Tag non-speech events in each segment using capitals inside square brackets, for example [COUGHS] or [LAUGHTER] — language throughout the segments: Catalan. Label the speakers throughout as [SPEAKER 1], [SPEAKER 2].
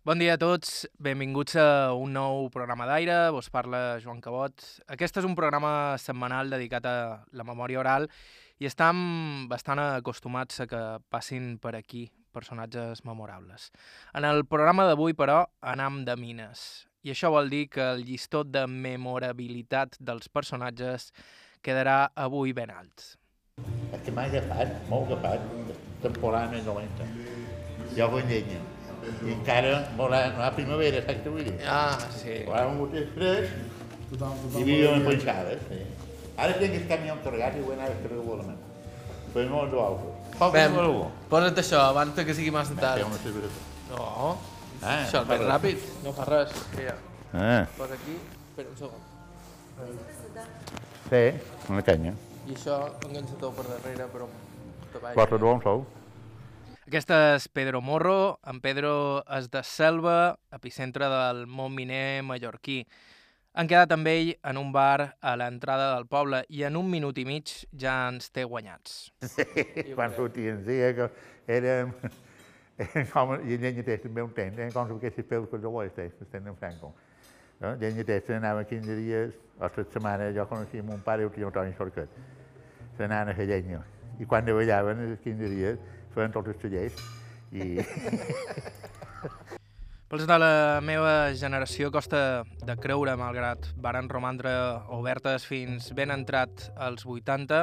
[SPEAKER 1] Bon dia a tots, benvinguts a un nou programa d'aire, vos parla Joan Cabot. Aquest és un programa setmanal dedicat a la memòria oral i estem bastant acostumats a que passin per aquí personatges memorables. En el programa d'avui, però, anam de mines. I això vol dir que el llistó de memorabilitat dels personatges quedarà avui ben alt.
[SPEAKER 2] És que m'ha agafat, molt agafat, temporada més dolenta. Jo vull llenya. I encara molt a, la primavera, saps què vull dir?
[SPEAKER 1] Ah, sí.
[SPEAKER 2] Quan un gotet fresc i viu en penjades. Sí. Ara tinc el camió carregat i ho he anat a carregar a la mà. Però no ho altre. Poc
[SPEAKER 1] Bem,
[SPEAKER 2] número 1.
[SPEAKER 1] posa't això abans que sigui massa tard. No,
[SPEAKER 2] Ah,
[SPEAKER 1] això és més ràpid. No fa res. Que ja.
[SPEAKER 2] Ah,
[SPEAKER 1] Posa aquí, espera un segon.
[SPEAKER 2] sí, una canya.
[SPEAKER 1] I això enganxa-t'ho per darrere, però...
[SPEAKER 2] Quatre d'on sou?
[SPEAKER 1] Aquest és Pedro Morro. En Pedro és de Selva, epicentre del món miner mallorquí. Han quedat amb ell en un bar a l'entrada del poble i en un minut i mig ja ens té guanyats.
[SPEAKER 2] Quan sortien, sí, eh, que érem... [LAUGHS] Com, I llenya testa també un temps, eh, com si aquestes peus que jo ho estic, que estem en Franco. No? Llenya testa anava 15 dies, o set setmanes, jo coneixia mon pare i el tio Antoni Sorquet. Se n'anaven a fer llenya. I quan treballaven, els 15 dies, feien tots els tallers i... [LAUGHS]
[SPEAKER 1] Pels de la meva generació costa de creure, malgrat varen romandre obertes fins ben entrat als 80,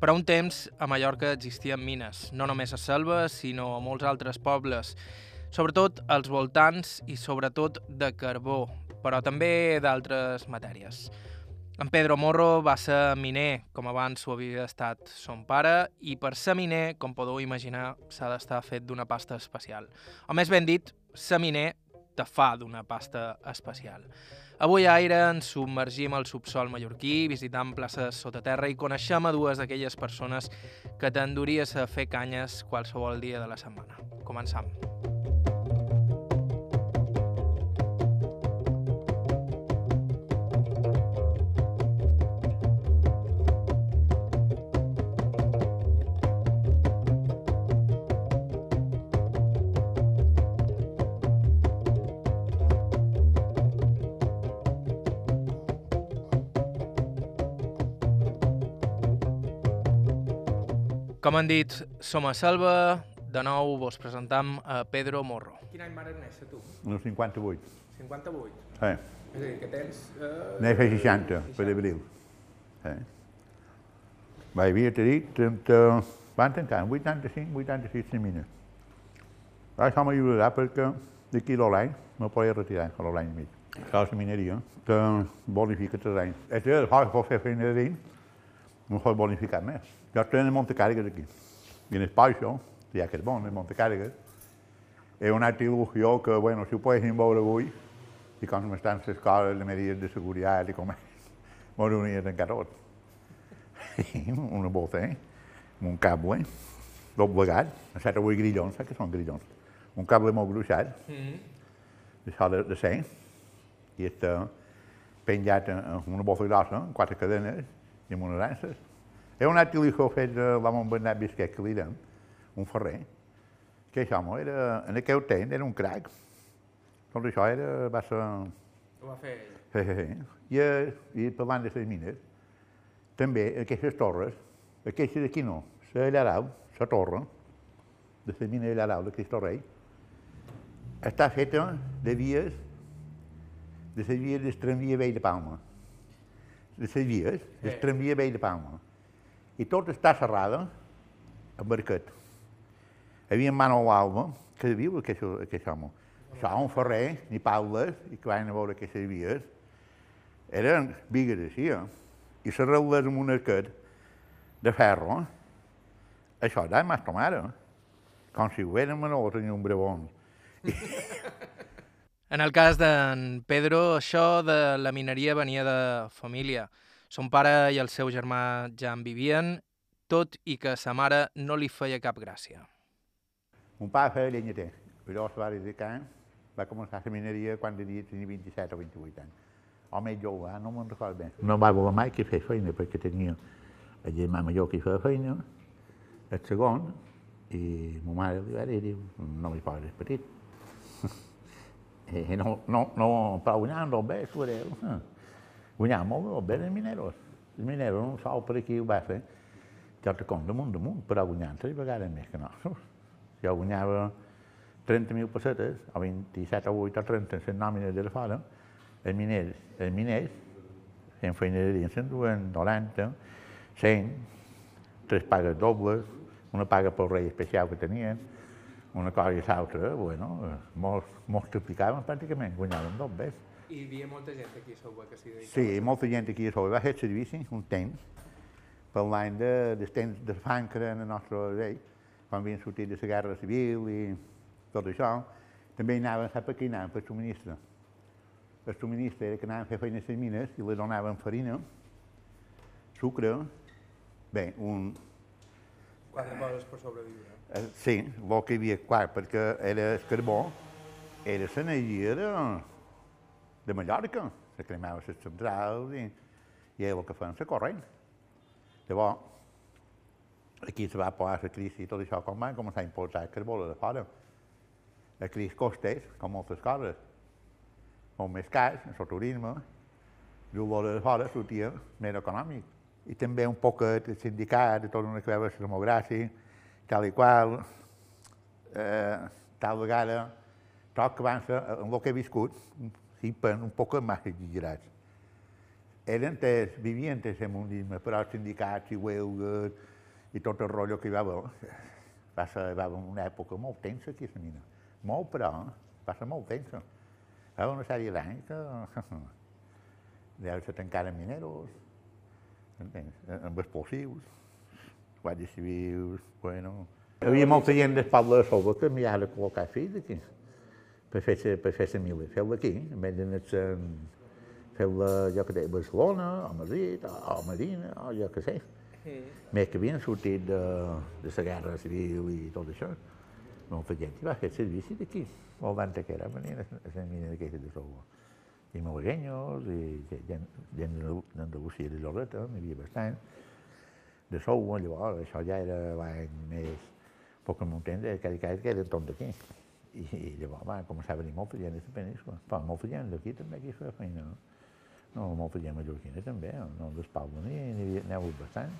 [SPEAKER 1] però un temps a Mallorca existien mines, no només a Selva, sinó a molts altres pobles, sobretot als voltants i sobretot de carbó, però també d'altres matèries. En Pedro Morro va ser miner, com abans ho havia estat son pare, i per ser miner, com podeu imaginar, s'ha d'estar fet d'una pasta especial. O més ben dit, ser miner te fa d'una pasta especial. Avui a Aire ens submergim al subsol mallorquí, visitant places sota terra i coneixem a dues d'aquelles persones que t'enduries a fer canyes qualsevol dia de la setmana. Començam. Com han dit, som a Selva, de nou vos presentam a Pedro Morro. Quin any vas néixer tu?
[SPEAKER 2] No 58.
[SPEAKER 1] 58.
[SPEAKER 2] Sí.
[SPEAKER 1] És a dir, que tens... Eh...
[SPEAKER 2] N'he fet 60, per abril. Sí. Vaig havia dit, 30... Van tancar, en 85, 86 mines. Això m'ajudarà perquè d'aquí a l'any me podré retirar a l'any i mig. Això és la mineria, que bonifica terreny. És el que pot fer feina de dins, no pot bonificar més. Jo estic en Montecàrregues aquí. I en el Paixo, ja que és bon, en Montecàrregues, és una altra il·lusió que, bueno, si ho poguéssim veure avui, i com estan les coses, les medides de seguretat i com és, m'ho hauria de tancar tot. una bota, eh? Un cable, doblegat, set o vuit grillons, saps què són grillons? Un cable molt gruixat,
[SPEAKER 1] Mm -hmm.
[SPEAKER 2] d'això de, de ser, i està penjat en en una bossa grossa, amb quatre cadenes i amb unes anses. És un altre il·lusió fet de l'home Bernat Bisquet que li deien, un ferrer, que això era, en aquell temps era un crac. Tot això era, va ser
[SPEAKER 1] Ho va fer ell.
[SPEAKER 2] I, eh, I parlant de les mines, també aquestes torres, aquestes d'aquí no, la Llarau, la torre, de la mina de Llarau, de Cristo Rei, està feta de vies, de les vies del tramvia vell de Palma. De les vies del
[SPEAKER 1] Sí.
[SPEAKER 2] tramvia vell de Palma. I tot està serrada amb barquet. Hi havia Manuel Alba, que viu aquest, aquest home. Un ferrer, ni paules, i que van a veure aquestes vies, eren vigues així, eh? i se reules amb un arquet de ferro, eh? això era més ta mare, com si ho érem no tenia un brebon. [LAUGHS]
[SPEAKER 1] En el cas d'en Pedro, això de la mineria venia de família. Son pare i el seu germà ja en vivien, tot i que sa mare no li feia cap gràcia.
[SPEAKER 2] Mon pare feia llenyater, es va dedicar, va començar la mineria quan tenia, tenia 27 o 28 anys. Més jove, eh? no me'n recordo bé. No va voler mai que fes feina perquè tenia el germà major que feia feina, el segon, i ma mare li va dir, no m'hi poses petit. I [LAUGHS] no, no, no, però guanyàvem molt bé, tu molt, molt bé els mineros. Els mineros, un sol per ho va fer, que altre com damunt, damunt, però guanyant tres vegades més que no. Jo guanyava 30.000 pessetes, o 27 o 8 o 30 en les nòmines de la fora, els miners, els miners, en feineria s'enduen 90, 100, tres pagues dobles, una paga pel rei especial que tenien, una cosa i l'altra, bueno, molts, molts triplicaven pràcticament, guanyaven dos bé.
[SPEAKER 1] I hi havia molta gent aquí a Sousa que s'hi dedicava.
[SPEAKER 2] Sí, molta gent aquí a Sousa va fer servici un temps, per l'any de, del temps de fang que era el nostre rei, quan havien sortit de la guerra civil i tot això, també anaven, sap per què anaven? Per subministre. El subministre era que anaven a fer feina a les mines i li donaven farina, sucre, bé, un,
[SPEAKER 1] Quatre coses per sobreviure.
[SPEAKER 2] Eh, Sí, el que hi havia, clar, perquè era el carbó, era l'energia de, de Mallorca, se cremava les centrals i, i era el que feien la corrent. Llavors, aquí se va posar la crisi i tot això, com van començar a importar carbó de fora. La crisi costés, com moltes coses, molt més cars, el turisme, el de fora sortia més econòmic. I també un poc el sindicat, tot una que veure la democràcia, tal i qual, eh, tal vegada, tot que van ser, en el que he viscut, sí, un poc massa exagerats. Eren tes, vivien tes el mundisme, però sindicats i huelgues i tot el rotllo que hi va haver, va ser, va haver una època molt tensa aquí a la mina. Molt, però, va ser molt tensa. Va haver una sèrie d'anys que deu ser tancaren mineros, entens? amb explosius, guàrdies civils, bueno... Hi havia molta gent del de Solva que enviava a col·locar fills aquí, per fer, per fer la mila. Feu-la jo que sé, a Barcelona, o Madrid, o, o o jo que sé. Més que havien sortit de, de la guerra civil i tot això. Molta gent hi va fer servici d'aquí. Molt d'antes que era, venien a la mina d'aquesta de Solva. I malaguenyos, i gent, gent d'Andalusia de Lloreta, n'hi havia bastant. De Solva, llavors, això ja era l'any més poc muntem de cada cas que eren tots d'aquí. I, I llavors va començar a venir molta gent de la península. Però molta gent d'aquí també aquí feia feina. No? no, molta gent mallorquina també, no del poble n'hi n'hi havia hagut bastant.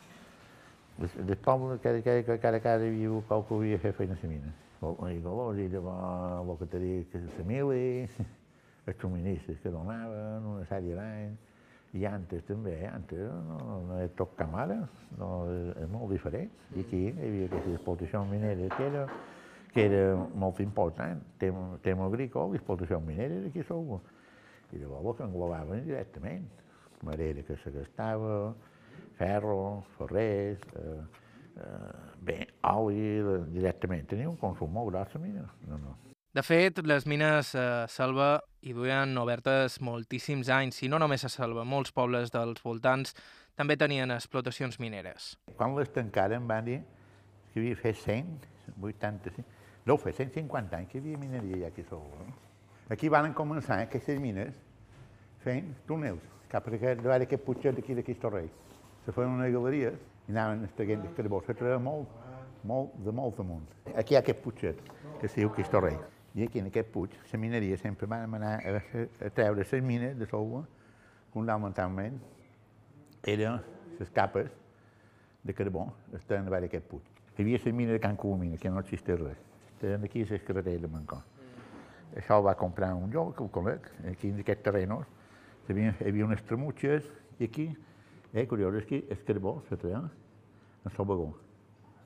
[SPEAKER 2] Des, del poble, cada, cada, cada casa hi havia qualque que havia fet feina a la mina. I llavors, i llavors, el que te dic, que la mili, [LAUGHS] els subministres que donaven, una sèrie d'anys, i antes també, antes no, no era tot com ara, no, és molt diferent. I aquí hi havia aquesta explotació minera que era, que era molt important, tema, tema agrícola, explotació minera d'aquí sou. I llavors que englobaven directament, madera que se gastava, ferro, ferrers, eh, eh, bé, oli, directament. Tenia un consum molt gros, la mina. No, no.
[SPEAKER 1] De fet, les mines a Selva hi duien obertes moltíssims anys, i no només a Selva, molts pobles dels voltants també tenien explotacions mineres.
[SPEAKER 2] Quan les tancaren van dir que havia fet 185, no, fer 150 anys que hi havia mineria ja aquí Selva. No? Aquí van començar aquestes mines fent túnels cap a aquest, davant aquest putxet d'aquí d'aquí Torrell. Se feien una galeria i anaven estraguent el carbó. Se treia molt, molt, de molt amunt. Aquí hi ha aquest putxet que es diu Quistorrell. I aquí en aquest puig, la mineria sempre van anar a, a treure les mines de soua, fonamentalment eren les capes de carbó estaven davant d'aquest puig. Hi havia la mina de Can Colomina, que no existeix res. Estaven aquí les carreteres de Mancó. Mm. Això ho va comprar un lloc, el col·leg, aquí en aquests terrenos, hi havia, unes tramutxes, i aquí, eh, curiós, és que el carbó se treia en el vagó,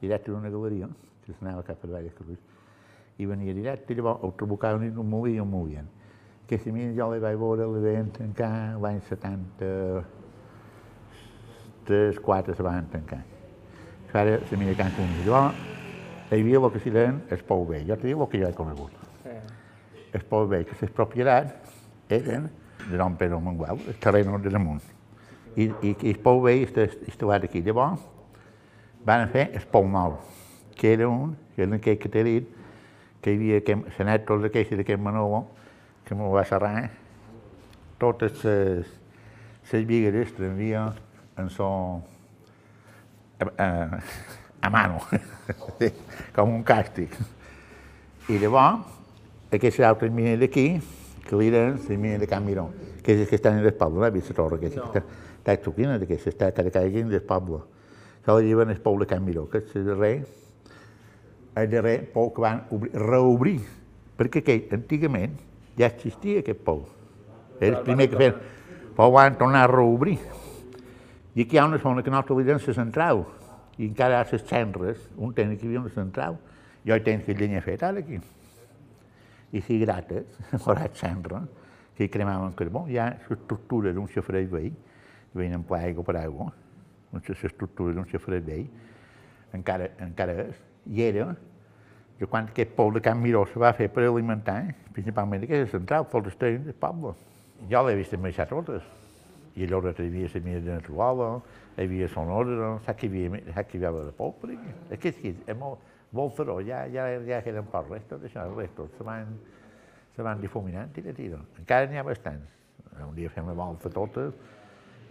[SPEAKER 2] directe d'una galeria, que s'anava cap a Vall Cruz, i venia directe, i llavors el trabucaven i no movien, el movien. Aquesta mina jo la vaig veure, la vam tancar l'any 70, 3, 4 se van tancar. Era la mina Can Cunha. Llavors, hi havia el que s'hi deien el pou vell, jo te dic el que jo he conegut. El pou vell, que les propietats eren de Don Pedro Manguel, el terreno de damunt. I, i, i el pou vell està instal·lat aquí. Llavors, van fer el pou nou, que era un, que era aquell que t'he dit, que hi havia aquest, la net tots aquells d'aquest Manolo, que m'ho va serrar, totes les, les vigues travia en son a, a, a mano, [LAUGHS] com un càstig. I llavors, aquesta altra mina d'aquí, que l'era la mina de Can Miró, que és el que està en el poble, no ha vist la torre aquesta, no. que està, està xuquina d'aquesta, està cada caiguin del poble. Això la lleven el poble de Can Miró, que és el darrer, el darrer pou que van obrir, reobrir, perquè aquell, antigament, ja existia aquest pou. Era el primer que feien, però van tornar a reobrir. I aquí hi ha una zona que nosaltres li la central, i encara ha les cendres, un tècnic que hi havia una central, jo hi tens que llenya fet ara aquí. I si grates, [LAUGHS] forat cendra, que hi cremaven carbó, hi ha l'estructura d'un xafrell veí, veien per aigua per aigua, l'estructura d'un xafrell veí, encara, encara és, i era que quan aquest pou de Can Miró se va fer per alimentar, principalment aquesta central, pel restaurant del poble. Jo l'he vist marxar totes. I allò hi havia la mina de Natuala, hi havia Sonora, saps que havia, saps que hi havia de pou per aquí. Aquest que és molt, molt feró, ja, ja, ja eren pocs restos d'això, els restos se van, se van difuminant, tira, tira. Encara n'hi ha bastants. Un dia fem la volta totes.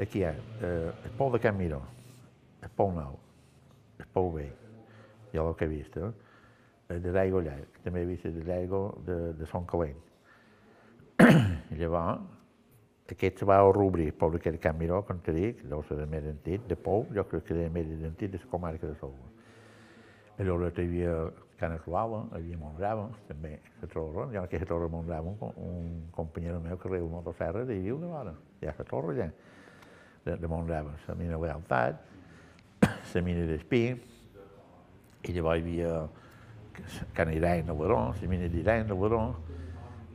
[SPEAKER 2] Aquí hi ha eh, el pou de Can Miró, el pou nou, el pou vell, jo el que he vist, eh? de l'aigua llarg, també he vist de l'aigua de, de Son Calent. [CLEARS THROAT] I llavors, aquest se va reobrir, el poble que era Can Miró, com te dic, deu ser de més antic, de Pou, jo crec que era més antic de la comarca de Solva. I llavors hi havia Can Esloava, hi havia Montgrava, també, la torre, ja que la torre Montgrava, un, un companyero meu que riu motosserra, hi viu de vora, hi ha la torre ja, de, de Montgrava, la mina de Lealtat, [COUGHS] la mina d'Espí, i llavors hi havia Can Irene de Baró, la mina d'Irene de Baró,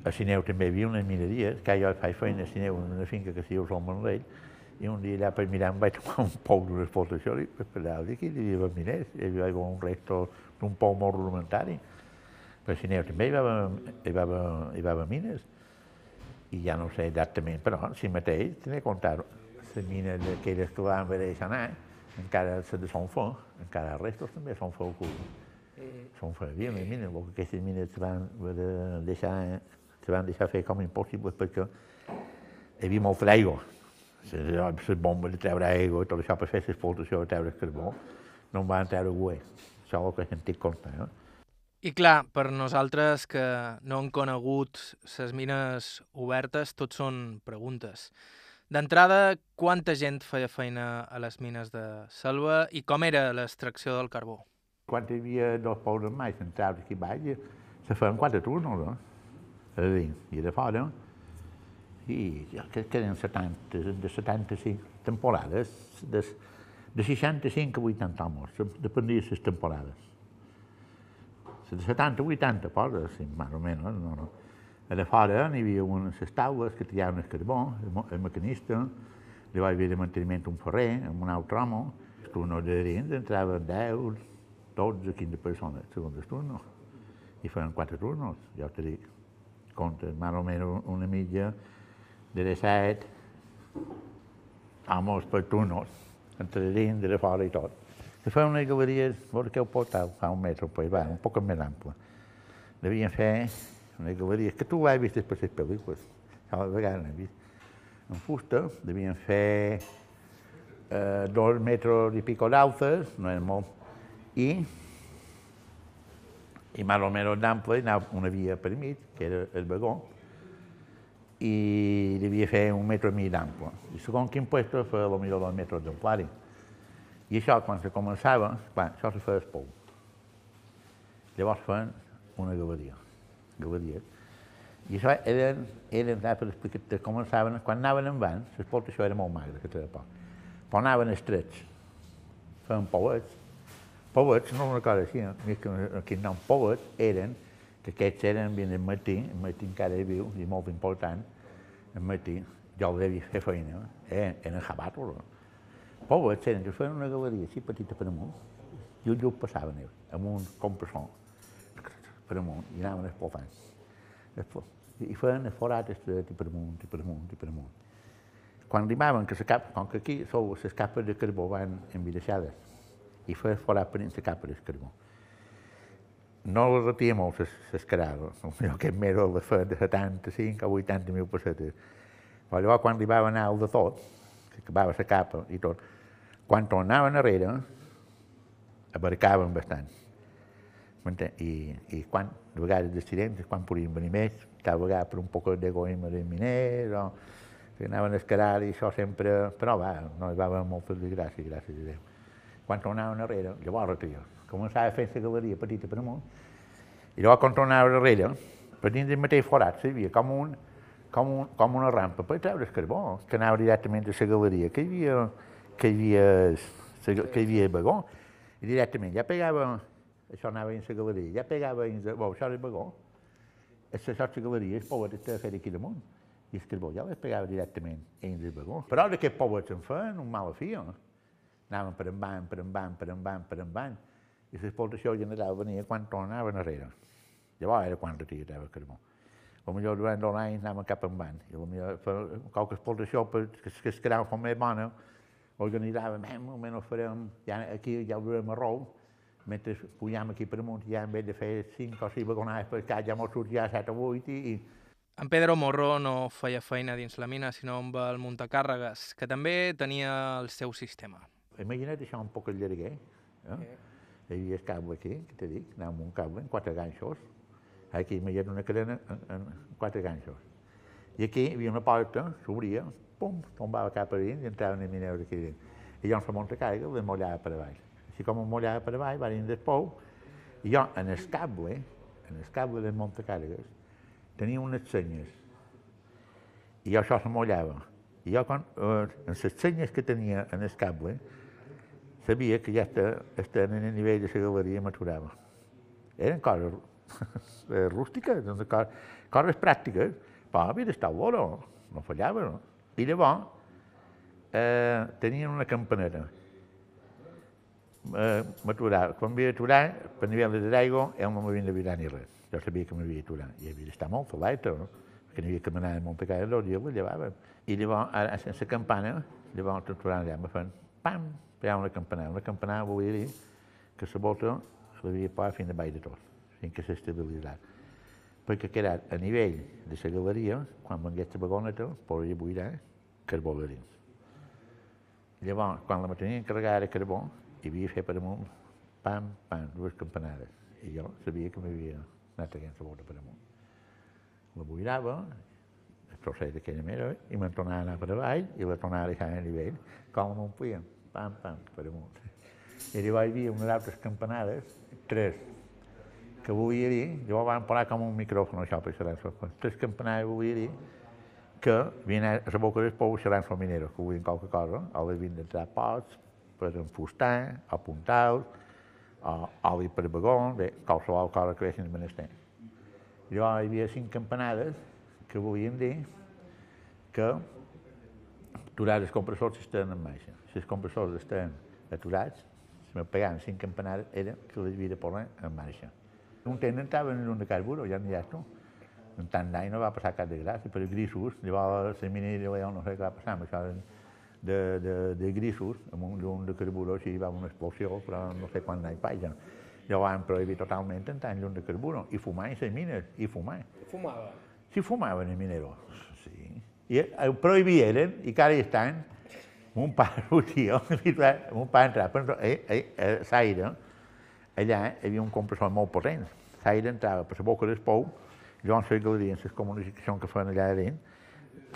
[SPEAKER 2] a Sineu també hi havia una mineria, que jo faig feina a Sineu en una finca que s'hi diu Sol i un dia allà per mirar em vaig trobar un pou d'una explotació i per allà aquí hi havia miners, hi havia un resto d'un pou molt rudimentari. Per Sineu també hi va, hi va, hi va mines, i ja no sé exactament, però si mateix tenia que comptar mines d'aquelles que van haver deixar anar, encara se de Son Fó, encara els restos també són Fó Són Fó, hi havia mines, perquè aquestes mines van deixar se van deixar fer com impossibles perquè hi havia molta aigua. Les bombes de treure aigua tot això per fer l'explotació de treure carbó no en van treure guai. Això és el que sentit compte. Eh?
[SPEAKER 1] I clar, per nosaltres que no hem conegut les mines obertes, tot són preguntes. D'entrada, quanta gent feia feina a les mines de Selva i com era l'extracció del carbó?
[SPEAKER 2] Quan hi havia dos pobles mai centrals aquí baix, se feien quatre turnos, no? A dins i de fora, i que queden 70, de 75 temporades, de, de 65 a 80 homes, dependia de les temporades. De 70 a 80 poses, sí, més o menys, no, no. A de fora n'hi havia unes taules que tiraven el carbó, el, el maquinista, li va haver de manteniment un ferrer, amb un altre home, els turnos de dins entraven 10, 12, 15 persones, segons els turnos, i feien quatre turnos, ja te dic comptes més o menys una mitja de 17 homes per turnos, entre dins, de fora i tot. Se feia una galeria, veure que ho portava, fa un metre, pues, va, un poc més ample. Devien fer una galeria, que tu l'has vist per les pel·lícules, cada vegada n'he vist. En fusta, devien fer eh, dos metres i pico d'altes, no era molt, i i més o menys d'ample hi anava una via per mig, que era el vagó, i devia fer un metre i mig d'ample. I segons quin puesto feia potser dos metres d'amplari. I això, quan se començava, clar, això se feia pou. Llavors feien una galeria, galeria. I això eren, eren per explicar que començaven, quan anaven en van, l'explotació era molt magra, que té poc, però anaven estrets, feien pouets, Poets, no una cosa així, quin nom poets eren, que aquests eren, bien el Martí, el Martí encara hi viu, i molt important, el Martí, jo el devia fer feina, eh, eren jabatos. Poets eren que feien una galeria així petita per amunt, i un llup passaven amb un compressor, per amunt, i anaven explotant. I feien el forat estret i per amunt, i per amunt, i per amunt. Quan arribaven, que cap, com que aquí sou les capes de carbó van envidaixades, i per dins la capa del carbó. No la retia molt, les carades, potser aquest mes la feia de 75 o 80 mil pessetes. Però llavors, quan arribava a anar de tot, que acabava la capa i tot, quan tornaven enrere, abarcaven bastant. I, I quan, de vegades d'accidents, quan podien venir més, cada vegada per un poc d'egoisme de miners, o que anaven a escalar i això sempre... Però va, no hi va haver moltes desgràcies, gràcies a Déu. Quan tornaven enrere, llavors jo començava fer la galeria petita per amunt, i llavors quan tornava enrere, per dins del mateix forat, hi havia com, un, com, un, com una rampa per treure el carbó, que anava directament a la galeria, que hi havia, que hi havia, que hi havia vagó, i directament ja pegava això anava dins la galeria, ja pegava dins, de, bueno, això era el vagó, la galeria, el poble de fer aquí damunt, i el carbó ja les pegava directament dins del vagó. Però d'aquest poble se'n feien un mal fi, no? Anaven per envant, per envant, per envant, per envant, i l'explotació general venia quan tornaven enrere. Llavors era quan retirava el carbó. O millor durant dos anys anaven cap envant, i potser per qualque explotació que, que es quedava com més bona, organitzàvem, almenys farem, ja, aquí ja ho durem a rou, mentre pujam aquí per amunt, ja en vez de fer 5 o 6 vagonades per cas, ja mos sortia 7 o 8 i...
[SPEAKER 1] En Pedro Morro no feia feina dins la mina, sinó amb el muntacàrregues, que també tenia el seu sistema.
[SPEAKER 2] Imagina't això un poc el llarguer. Eh? Okay. Hi havia el cable aquí, que t'he dit, anava amb un cable, en quatre ganxos. Aquí imagina't una cadena en, en quatre ganxos. I aquí hi havia una porta, s'obria, pum, tombava cap a dins i entraven els miners aquí dins. I llavors la muntacàrrega les mollava per avall així com em mullava per avall, va dins del pou, i jo, en el cable, en el cable de Montecàrregues, tenia unes senyes, i jo això se mullava. I jo, quan, eh, en les senyes que tenia en el cable, sabia que ja estaven en el nivell de la galeria m'aturava. Eren coses [LAUGHS] rústiques, coses, coses pràctiques, però havia d'estar bo, no fallava. No? I llavors eh, tenien una campanera eh, m'aturava. Quan d'aturar, per nivell d'aigua, ell no m'havia d'avirar ni res. Jo sabia que m'havia d'aturar. I havia d'estar molt l'aigua, no? perquè n'hi havia que anar a Montecaire dos dies, la llevava. I llavors, ara, sense campana, llavors t'aturant allà, me fan pam, pegar una campanada. Una campanada volia dir que la bota l'havia posat fins a baix de tot, fins que s'estabilitzat. Perquè ha quedat a nivell de la galeria, quan vengués la vagoneta, podria buidar carbó de dins. Llavors, quan la tenia encarregada de carbó, hi havia fet per amunt, pam, pam, dues campanades. I jo sabia que m'havia anat traient la bota per amunt. La buirava, trosset d'aquella manera, i me'n tornava per avall i la tornava a deixar a nivell, com m'omplien, pam, pam, per amunt. I llavors hi havia unes altres campanades, tres, que volia dir, llavors van posar com un micròfon això per xerrar tres campanades volia dir que havien a la boca del pou xerrant els mineros, que volien qualque cosa, o les havien d'entrar pots, per enfustar, o puntals, o oli per vagó, bé, qualsevol cosa que veixin menester. Llavors hi havia cinc campanades que volien dir que aturats els compressors estaven en marxa. Si els compressors estaven aturats, si me pegaven cinc campanades, era que les havia de posar en marxa. Un temps entraven en un de carburo, ja n'hi ha tu. En tant d'any no va passar cap de gràcia, però grisos, llavors la minera no sé què va passar amb això de, de, de grisos, amb un llum de carburo, així va una explosió, però no sé quan anys paja. Jo van prohibir totalment en llum de carburo i fumar en les mines, i fumar.
[SPEAKER 1] Fumava?
[SPEAKER 2] Sí, fumaven els mineros, sí. I ho prohibien, i cada estan, un pare tio, [LAUGHS] un pare entrava, però eh, eh, eh, l'aire, allà hi havia un compressor molt potent. L'aire entrava per la boca del pou, llavors les galeries, les comunicacions que feien allà dins,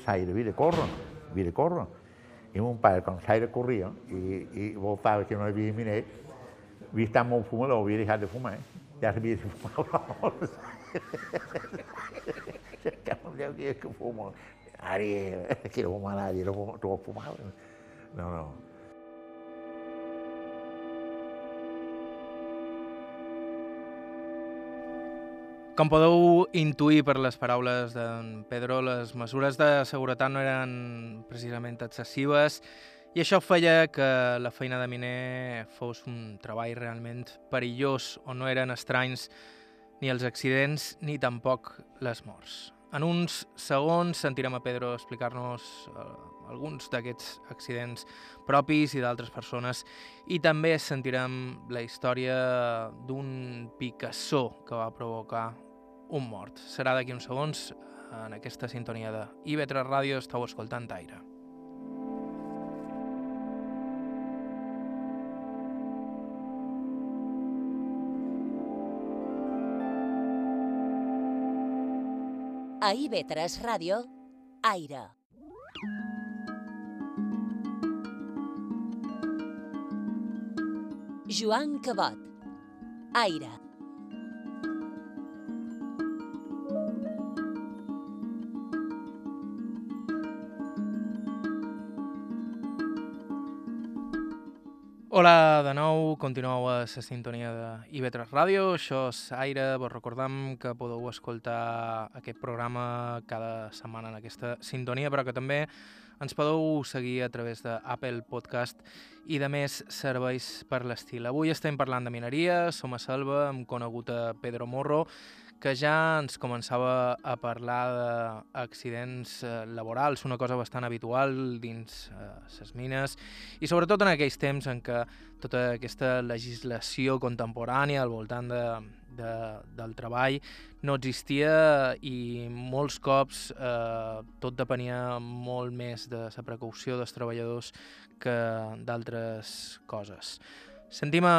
[SPEAKER 2] l'aire havia de córrer, havia de córrer. I mon pare, quan l'aire corria i, i voltava que no hi havia minet, havia estat molt fumador, havia deixat de fumar, ja sabia si fumava [LAUGHS] un lloc que fuma. Ara, que fuma nadie, no, no fumava. No, no.
[SPEAKER 1] Com podeu intuir per les paraules d'en Pedro, les mesures de seguretat no eren precisament excessives i això feia que la feina de miner fos un treball realment perillós on no eren estranys ni els accidents ni tampoc les morts. En uns segons sentirem a Pedro explicar-nos eh, alguns d'aquests accidents propis i d'altres persones i també sentirem la història d'un picassó que va provocar un mort. Serà d'aquí uns segons en aquesta sintonia de IB3 Ràdio estàu escoltant Aire.
[SPEAKER 3] A IB3 Ràdio, Aire. Joan Cabot. Aire.
[SPEAKER 1] Hola de nou, continueu a la sintonia de IB3 Ràdio, això és Aire, vos recordam que podeu escoltar aquest programa cada setmana en aquesta sintonia, però que també ens podeu seguir a través d'Apple Podcast i de més serveis per l'estil. Avui estem parlant de mineria, som a Selva, hem conegut a Pedro Morro, que ja ens començava a parlar d'accidents eh, laborals, una cosa bastant habitual dins les eh, mines, i sobretot en aquells temps en què tota aquesta legislació contemporània al voltant de, de, del treball no existia i molts cops eh, tot depenia molt més de la precaució dels treballadors que d'altres coses. Sentim a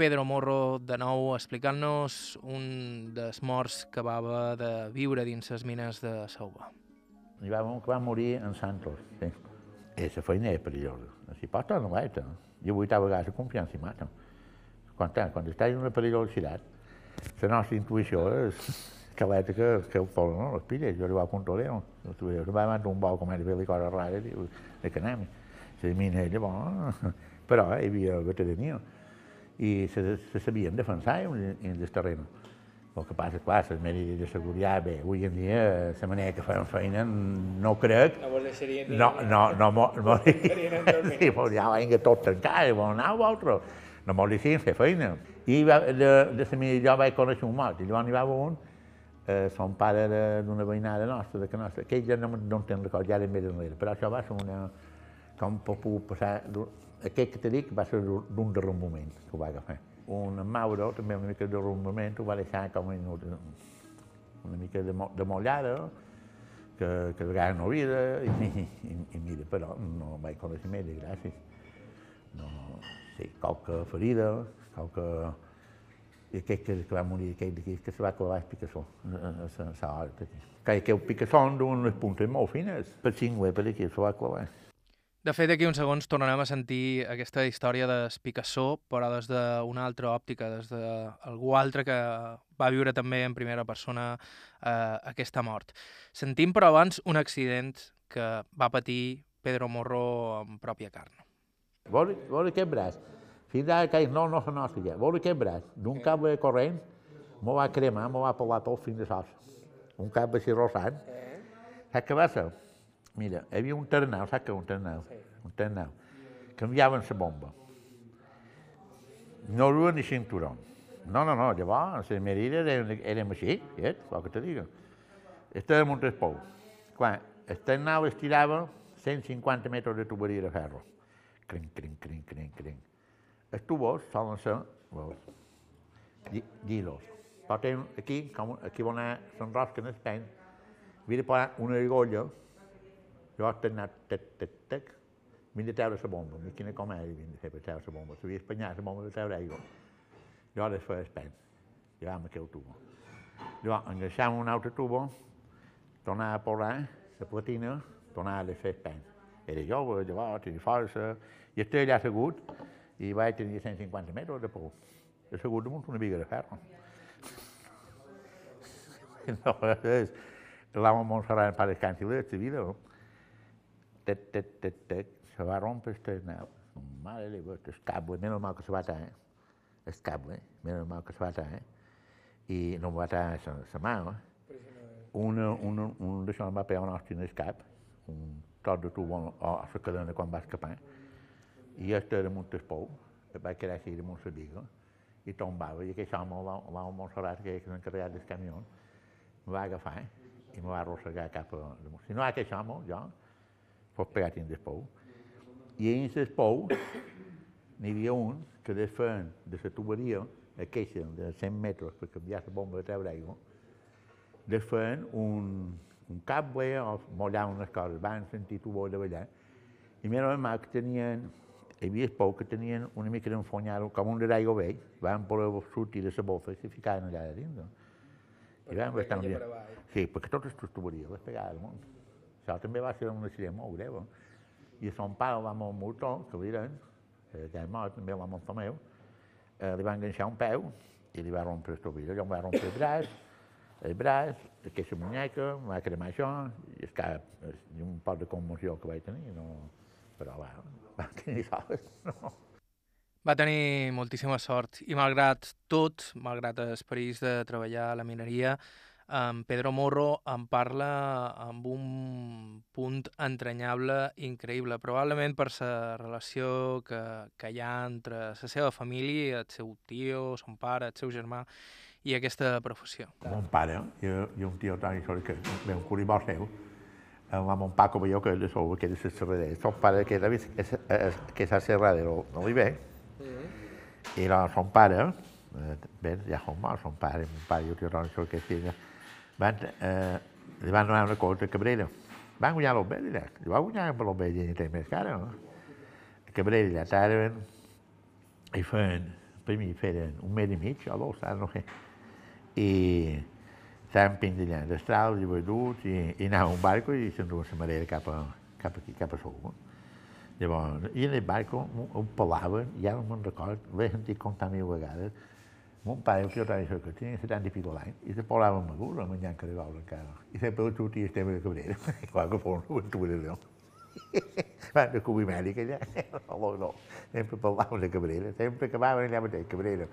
[SPEAKER 1] Pedro Morro de nou explicant-nos un dels morts que va de viure dins les mines de Sauva.
[SPEAKER 2] Hi va que va morir en Santos. Sí. La feina és perillosa. Si pot no vaig. Jo vull a vegades confiança i mata. Quan, quan estàs en una perillositat, la nostra intuïció és vaig que, que ho posen no? les pilles. Jo li vaig controlar. Jo va mandar un bou com era fer coses rares, diu, de que anem. La mina, llavors, però hi havia veterania i se, se sabien defensar en, en el terreny. El que passa, clar, les mèdiques de seguretat, bé, avui en dia, la manera que fan feina, no crec...
[SPEAKER 1] No vos deixarien dir...
[SPEAKER 2] No, no, no, [LAUGHS] no, no, [LAUGHS] sí, pues ja venga tot tancat, bon anar vosaltres. No m'ho deixarien fer feina. I va, de, de la meva jo vaig conèixer un mort, i llavors n'hi va un, eh, son pare d'una veïnada nostra, de que nostra, que ja no, no en record, ja era més enrere, però això va ser una... com pot passar aquest que t'he dit va ser d'un derrumbament que ho va agafar. Un Mauro, també una mica de derrumbament, ho va deixar com en una mica de, de mollada, que, que de vegades no havia, i, i, i mira, però no vaig conèixer més, gràcies. No, sí, qualque ferida, qualque... I aquest que, que va morir, aquell d'aquí, que se va clavar el picassó, a la hora aquí. Que aquell picassó d'unes puntes molt fines, per cinc per aquí, se va clavar.
[SPEAKER 1] De fet, d'aquí uns segons tornarem a sentir aquesta història d'Espicassó, però des d'una altra òptica, des d'algú altre que va viure també en primera persona eh, aquesta mort. Sentim, però, abans un accident que va patir Pedro Morro en pròpia carn.
[SPEAKER 2] Vol, vol aquest braç? Fins ara que no, no se ja. Vol aquest braç? D'un cable corrent, m'ho va cremar, m'ho va pelar tot fins a sos. Un cable així rosant. Saps què va ser? Mira, hi havia un ternau, saps què un ternau? Sí. Un ternau. Canviaven la bomba. No duia ni cinturó. No, no, no, llavors les medides eren, eren així, eh? el que te digo. Estàvem un respou. Quan el ternau estirava 150 metres de tuberia de ferro. Crin, crin, crin, crin, crin. Els tubos solen ser veus, llisos. Portem aquí, com aquí on s'enrosquen els pens, havia de posar una argolla tec, vinc de treure la bomba, vinc de fer per treure la bomba, s'havia espanyat la bomba de treure aigua. Jo ara feia espany, llevàvem aquell tubo. Jo enganxàvem un altre tubo, tornava a posar la platina, tornava a fer espany. Era jove, llavors, tenia força, i estava allà assegut, i vaig tenir 150 metres de por. Assegut damunt una viga de ferro. és, l'home Montserrat, pare descansi, la vida, no? Tec, tec, tec, tec, se va rompre este nau. Mare de Déu, el cable, menos mal que se va tallar. El cable, menos mal que se va tallar. I no em va tallar la mà, eh? Una, una, un d'això em va pegar un hòstia en el cap, un tros de tubo a la cadena quan va escapar, i este era damunt el pou, que va quedar així damunt la viga, i tombava, i aquest home, l'home Montserrat, que és l'encarregat del camió, me va agafar i me va arrossegar cap a... Si no aquest home, jo, fos pegat en el pou. I en el pou n'hi havia un que desfeien de la tuberia, a queixa de 100 metres per canviar la bomba de treure aigua, desfeien un, un cable o mollaven unes coses, van sentir tu de ballar, i mira mal que tenien, hi havia el pou que tenien una mica d'enfonyar com un d'aigua vell, van poder sortir de la bofa i se ficaven allà de dins. I vam estar un dia... Sí, perquè totes les tuberies les pegava al món. Això també va ser un accident molt greu. I a son pare va el motor, que l'eren, eh, que és mort, també el Montomeu, eh, li va enganxar un peu i li va rompre el tobillo. Jo em va rompre el braç, el braç, aquesta muñeca, em va cremar això, i és que i un poc de commoció que vaig tenir, no... però va, va tenir sort. [LAUGHS] No.
[SPEAKER 1] Va tenir moltíssima sort i malgrat tot, malgrat els perills de treballar a la mineria, en Pedro Morro en parla amb un punt entranyable increïble, probablement per la relació que, que hi ha entre la seva família, el seu tio, son pare, el seu germà i aquesta professió.
[SPEAKER 2] Mon pare i, i un tio tan sort que ve un curibó seu, amb mon Paco veieu que de sol, que és el serrader. Son pare que, és, és, que és el serrader no li ve, i la, son pare, eh, bé, ja som morts, son pare, mon pare i el tio Toni que fill, van, eh, li van donar una cosa a Cabrera. Van guanyar l'Ombella, li va guanyar per l'Ombella i té més cara, no? A Cabrera estaven i feien, per mi feien un mes i mig o dos, no sé, i estaven pendillant d'estrals i veduts i, i anava un barco i s'enduen la marera cap a, cap aquí, cap a Sou. Llavors, i en el barco ho pelaven, ja no me'n record, l'he sentit contar mil vegades, mon pare, el tio tenia que tenia 70 i pico l'any, i se posava a Maduro, menjant que arribava encara. I sempre el sortia el tema de Cabrera. Clar que fos una aventura, no? Van descobrir Amèrica allà. No, no. Sempre parlaven de Cabrera, sempre acabaven allà mateix, Cabrera.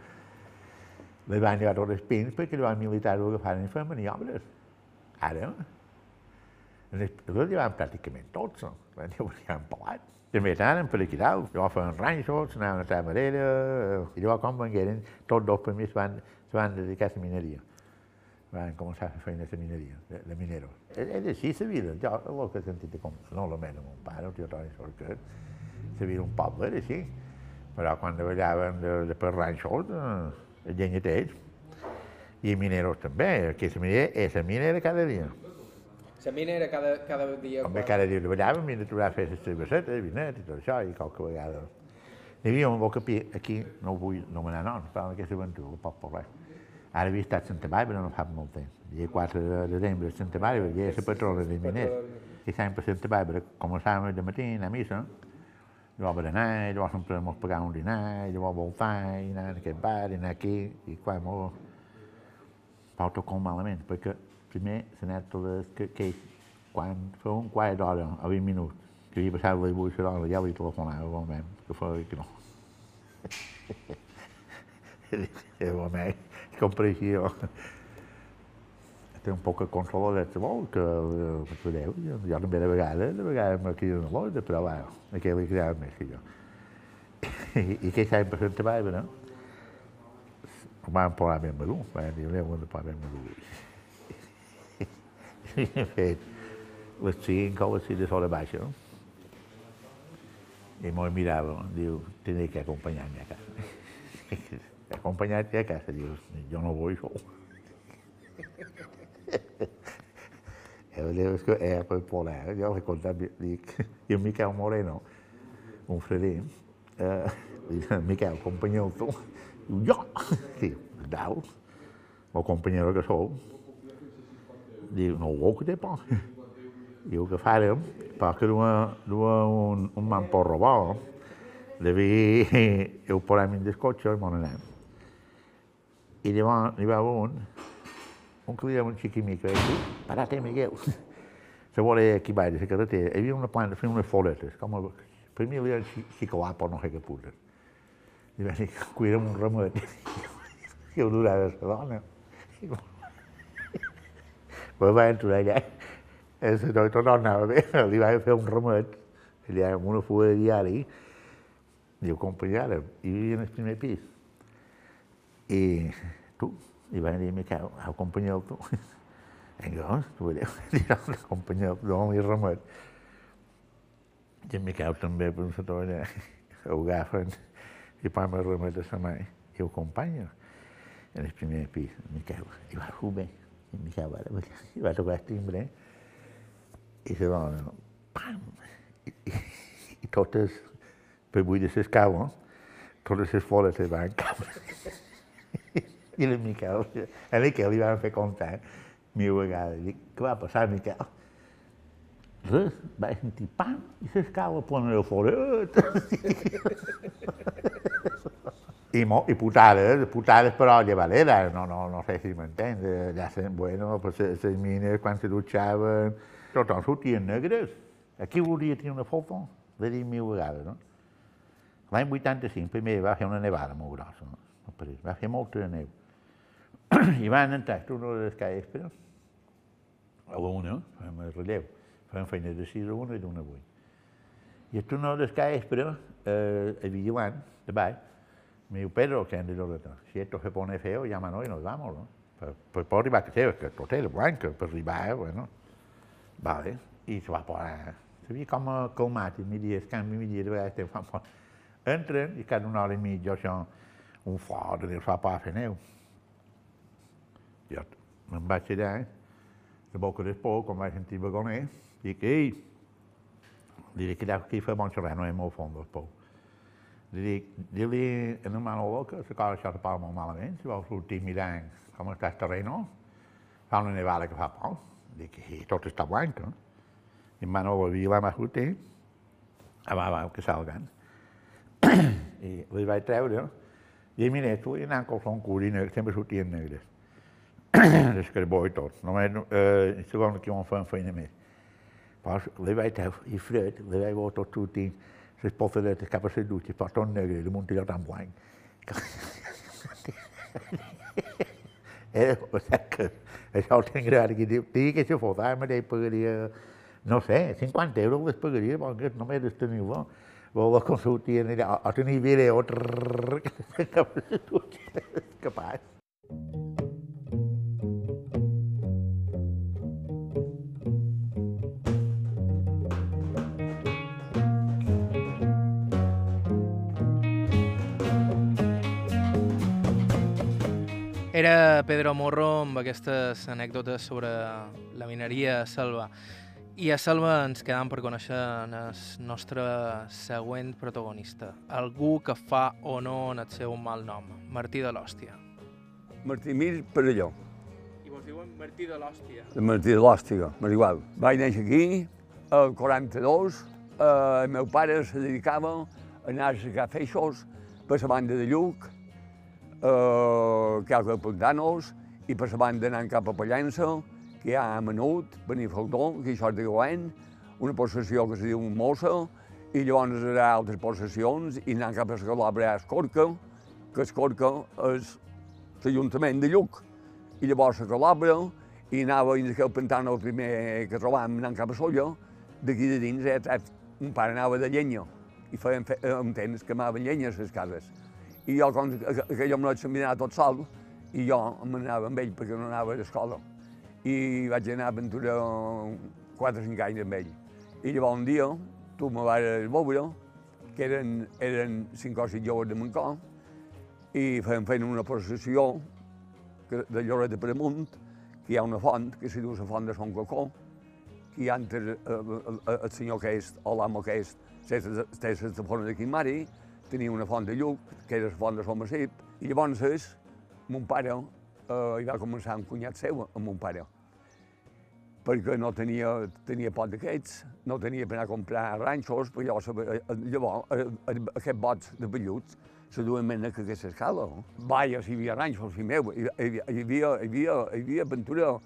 [SPEAKER 2] Les van llevar tots els pins perquè els militars ho agafaven i feien maniobres. Ara, els llevaven pràcticament tots, no? Van llevar pelats. També llavors feien ranxos, anaven a Tamarera, i llavors quan vengueren, tots dos per mi es van, van a la mineria. Van començar a fer feina a la mineria, de, de. És, és així la vida, jo el que sentit de com, no la mena mon pare, el tio Toni Sorquet, la vida un poble era així, però quan treballaven de, de per ranxos, eh, llenyaters, i mineros també, que la minera, és la minera cada dia.
[SPEAKER 1] La mina era cada, cada dia...
[SPEAKER 2] També cada dia treballàvem i de trobar a fer les cervesetes, vinet i tot això, i qualque vegada. Hi havia un bocapi, aquí no ho vull nomenar noms, però en aquesta aventura, pot parlar. Ara havia estat a Santa Bàrbara no fa molt temps. El dia 4 de desembre a Santa Bàrbara, hi era la patrona dels miners. I sempre a Santa Bàrbara començàvem de matí a a missa, llavors berenar, llavors sempre ens pagàvem un dinar, llavors voltar, i anar en aquest bar, i anar aquí, i clar, molt... Pau com malament, perquè primer l'anècdota que, que quan fa un quart d'hora o 20 minuts que havia passat la dibuixa d'hora, ja li telefonava igualment, que feia que no. I igualment, com pareixia jo. Té un poc de control de vol, que, que podeu, jo, jo també de vegades, de vegades me criden a l'ordre, però va, aquell li cridava més que jo. [LAUGHS] I, i que s'ha passat a Bàrbara, ho van posar ben madur, van dir, anem a posar ben madur fet les 5 o les 6 de sola baixa. No? I me'l mirava, diu, tindré que acompanyar-me a casa. [LAUGHS] Acompanyar-te a casa, diu, jo no vull sol. Eu lembro que é para polar, eu vou contar, e o Miquel Moreno, um fredim, uh, Miquel, acompanhou tu? Jo! [LAUGHS] Diu, dau, o companheiro que sou, diu, no ho que té por? Diu que farem, perquè duia, duia un, un mamporro bo, devia, [LAUGHS] ho posem en el cotxe i m'on anem. I llavors hi va un, un que li deia un xiquimic, i diu, parate, Miguel. [LAUGHS] Se vuole aquí baix de la carretera, hi havia una planta fent unes floretes, com a, per mi li deia xicolapa o no sé què puta. I va dir, cuida'm un ramet. [LAUGHS] I ho durava la dona. Però va entrar [LAUGHS] allà, el senyor tot anava bé, li va fer un remet, allà amb una fuga de diari, i ho acompanyàrem, i vivia en el primer pis. I tu, i va dir, Miquel, acompanyeu tu. Vinga, tu veieu, dirà, acompanyeu, dona li remet. I en Miquel també, per un sector allà, ho agafen i posen el remet a la mà i ho acompanya en el primer pis, Miquel, i va fer bé. [LAUGHS] I Miquel va, i va tocar el timbre i se dona, pam! I, i, i totes, per buir de l'escala, totes les foles se van caure. [LAUGHS] I el Miquel, a Miquel li van fer comptar mil vegades. Dic, què va passar, Miquel? Res, vaig sentir pam i s'escala plena de foret. [LAUGHS] Mo, i putades, putades però llevaderes, no, no, no sé si m'entens. Se, bueno, pues les mines quan se dutxaven, tothom sortien negres. Aquí volia tenir una foto, l'he dit mil vegades, no? L'any 85 primer va fer una nevada molt grossa, no? a va fer molta de neu. I van entrar tots les caespres, a la una, fem el relleu, fem feina de 6 a 1 i d'una a 8. I a una de les caespres, eh, el vigilant, de baix, me diu, Pedro, que han de los si esto se pone feo, llámanos y nos vamos, ¿no? Pues, pues por arribar que sea, que el hotel blanco, per arribar, bueno, vale, i se va posar, s'havia com calmat, i mi dia, es canvi, mi dia, de vegades, te fan fort. Entren i cada una hora i mitja això, un fort, i fa pa a fer neu. Jo me'n vaig allà, de boca d'espò, quan vaig sentir vagoner, dic, ei, li dic, allà aquí fa bon xerrar, no és molt fons del pou. Li dic, diu-li en un Manolo que la cosa això se parla molt malament, si vol sortir mirant com està el terreno, fa una nevada que fa poc. Dic, i tot està blanc, no? I en Manolo havia la sortir, va, va, que salgan. I li vaig treure, i mira, tu i anant com són curi negre, sempre sortien negres. L'escarbó i tot. Només, eh, segon que vam fer feina més. Però li vaig treure, i fred, li vaig veure tot sortint, les pofadetes cap a les dutxes, però tot negre, damunt allò tan blanc. Era, o sigui que això ho tinc gran, que diu, digui que si fos ara mateix pagaria, no sé, 50 euros les pagaria, perquè només les teniu-ho. Vol la consultia allà, o tenir vídeo, cap a les
[SPEAKER 1] Era Pedro Morro amb aquestes anècdotes sobre la mineria a Selva. I a Selva ens quedam per conèixer el nostre següent protagonista, algú que fa honor al seu mal nom, Martí de l'Hòstia.
[SPEAKER 4] Martí Mir Perelló,
[SPEAKER 1] I vos diuen Martí de l'Hòstia.
[SPEAKER 4] de Martí de l'Hòstia, igual. Vaig néixer aquí, el 42, eh, el meu pare se dedicava a anar a cercar feixos per la banda de Lluc, eh, ha a Pontanos, i per la banda anant cap a Pollença, que hi ha a Menut, Benifaldó, que això és de Goen, una possessió que se diu Mossa, i llavors hi ha altres possessions, i anant cap a Escalabra hi ha Escorca, que Escorca és l'Ajuntament de Lluc. I llavors a Calabra, i anava dins aquell pantano el primer que trobàvem anant cap a Solla, d'aquí de dins, eh, un pare anava de llenya, i feien fe, eh, un temps que amaven llenya a les cases. I jo, com que aquella noche se'm anava tot sol, i jo m'anava amb ell perquè no anava a l'escola. I vaig anar a aventura 4 o 5 anys amb ell. I llavors un dia, tu me vas veure, que eren, eren 5 o 6 joves de Mancó, i feien feina una processió de Lloret de Premunt, que hi ha una font, que se diu la font de Son Cocó, que hi ha entre eh, el, el senyor que és, o l'amo que és, té la forma de Quimari, tenia una font de Lluc, que era la font de Massip, i llavors mon pare eh, hi va començar un cunyat seu, amb mon pare, perquè no tenia, tenia pot d'aquests, no tenia per anar a comprar ranxos, perquè llavors, eh, llavors eh, eh, aquests bots de velluts se duen més que aquesta escala. Si hi havia ranxos, fill meu, hi, hi, hi, havia, hi, havia, hi havia aventura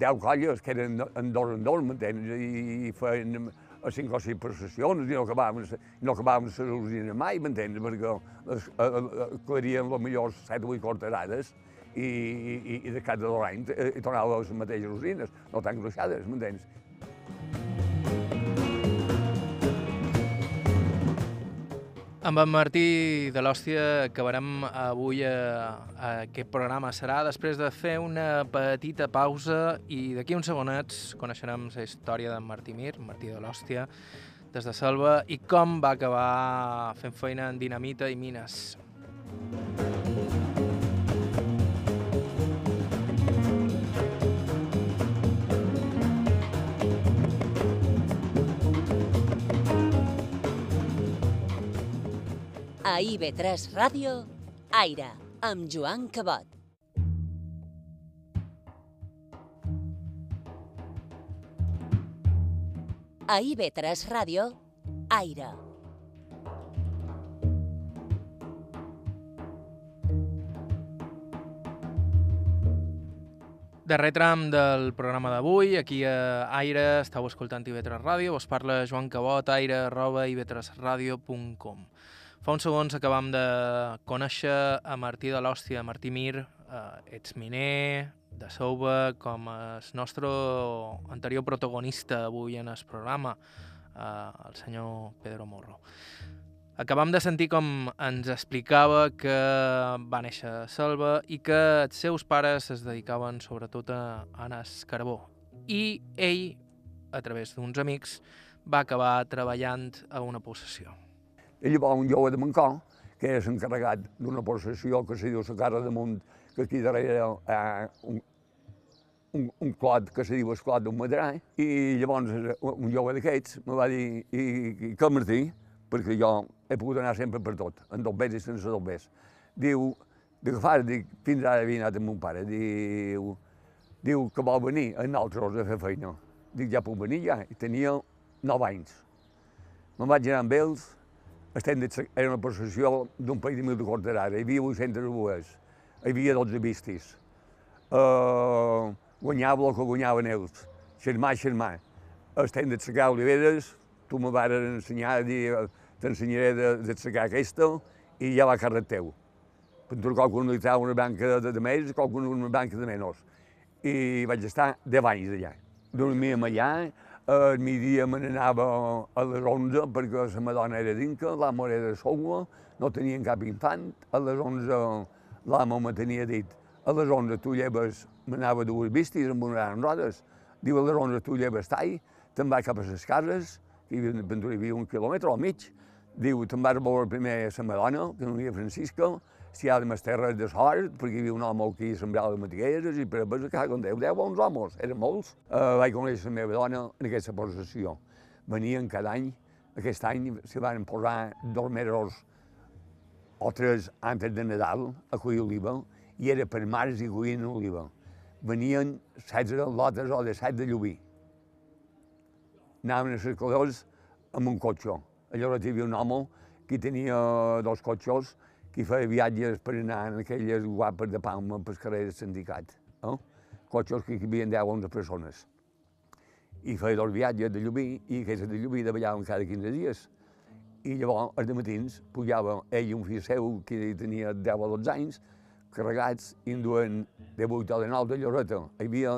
[SPEAKER 4] deu colles que eren en dos en dos, m'entens? I, i feien a cinc o sis processions i no acabàvem, no acabàvem les usines mai, m'entens? Perquè eh, eh, clarien les millors set o vuit corterades i, i, i de cap de dos anys eh, tornava les mateixes usines, no tan gruixades, m'entens?
[SPEAKER 1] Amb en Martí de l'Hòstia acabarem avui a, a aquest programa. Serà després de fer una petita pausa i d'aquí uns segonets coneixerem la història d'en Martí Mir, Martí de l'Hòstia, des de Selva, i com va acabar fent feina en dinamita i mines.
[SPEAKER 3] A IB3 Ràdio, Aire. amb Joan Cabot. A IB3 Ràdio, Aire.
[SPEAKER 1] Darrer tram del programa d'avui, aquí a Aire, estàu escoltant IB3 Ràdio, us parla Joan Cabot, aire arroba ib3radio.com. Fa uns segons acabam de conèixer a Martí de l'Hòstia, Martí Mir, eh, ets miner, de Souba, com el nostre anterior protagonista avui en el programa, eh, el senyor Pedro Morro. Acabam de sentir com ens explicava que va néixer a Selva i que els seus pares es dedicaven sobretot a al carbó. I ell, a través d'uns amics, va acabar treballant a una possessió.
[SPEAKER 4] I llavors un jove de Mancó, que és encarregat d'una possessió que se diu la Carra de Munt, que aquí darrere hi ha un, un, un clot que se diu el clot d'un madrà, i llavors un jove d'aquests me va dir, i, i que Martí, perquè jo he pogut anar sempre per tot, en dobbers i sense dobbers. Diu, diu, fare, dic, fins ara havia anat amb mon pare, diu, diu que vol venir a nosaltres a fer feina. Dic, ja puc venir ja, i tenia 9 anys. Me'n vaig anar amb ells, estem era una possessió d'un país de mil de Corterara, hi havia 800 bues, hi havia 12 vistis. Uh, guanyava el que guanyaven ells, xermà, xermà. Estem de secar oliveres, tu me vas ensenyar t'ensenyaré de, de secar aquesta i ja va carrer teu. Tu qualcun utilitzava una banca de, de més, qualcun una banca de menys. I vaig estar 10 anys allà. Dormíem allà, al migdia me n'anava a les 11 perquè la meva dona era dintre, l'amo era de Soua, no tenien cap infant, a les 11 l'amo me tenia dit, a les 11 tu lleves, m'anava dues vistes amb unes rodes, diu a les 11 tu lleves tall, te'n vas cap a les cases, que hi havia, hi havia un quilòmetre al mig, diu, te'n vas veure primer a la Madonna, que no hi havia Francisca, si de més terres de sort, perquè hi havia un home que sembrava matigueres, i per a que con Déu, deu bons homes, eren molts. Uh, vaig conèixer la meva dona en aquesta possessió. Venien cada any, aquest any s'hi van posar dos mesos o tres antes de Nadal a cuir oliva, i era per març i cuien oliva. Venien 16 lotes o de 7 de llubí anaven a les colors amb un cotxe. Llavors hi havia un home que tenia dos cotxes que feia viatges per anar en aquelles guapes de Palma pel carrer del sindicat. Eh? Cotxes que hi havia 10 o 11 persones. I feia dos viatges de Llubí i aquests de Llubí davallaven cada 15 dies. I llavors, els matins, pujava ell i un fill seu que tenia 10 o 12 anys, carregats i en duen de 8 o de 9 de Lloreta. Hi havia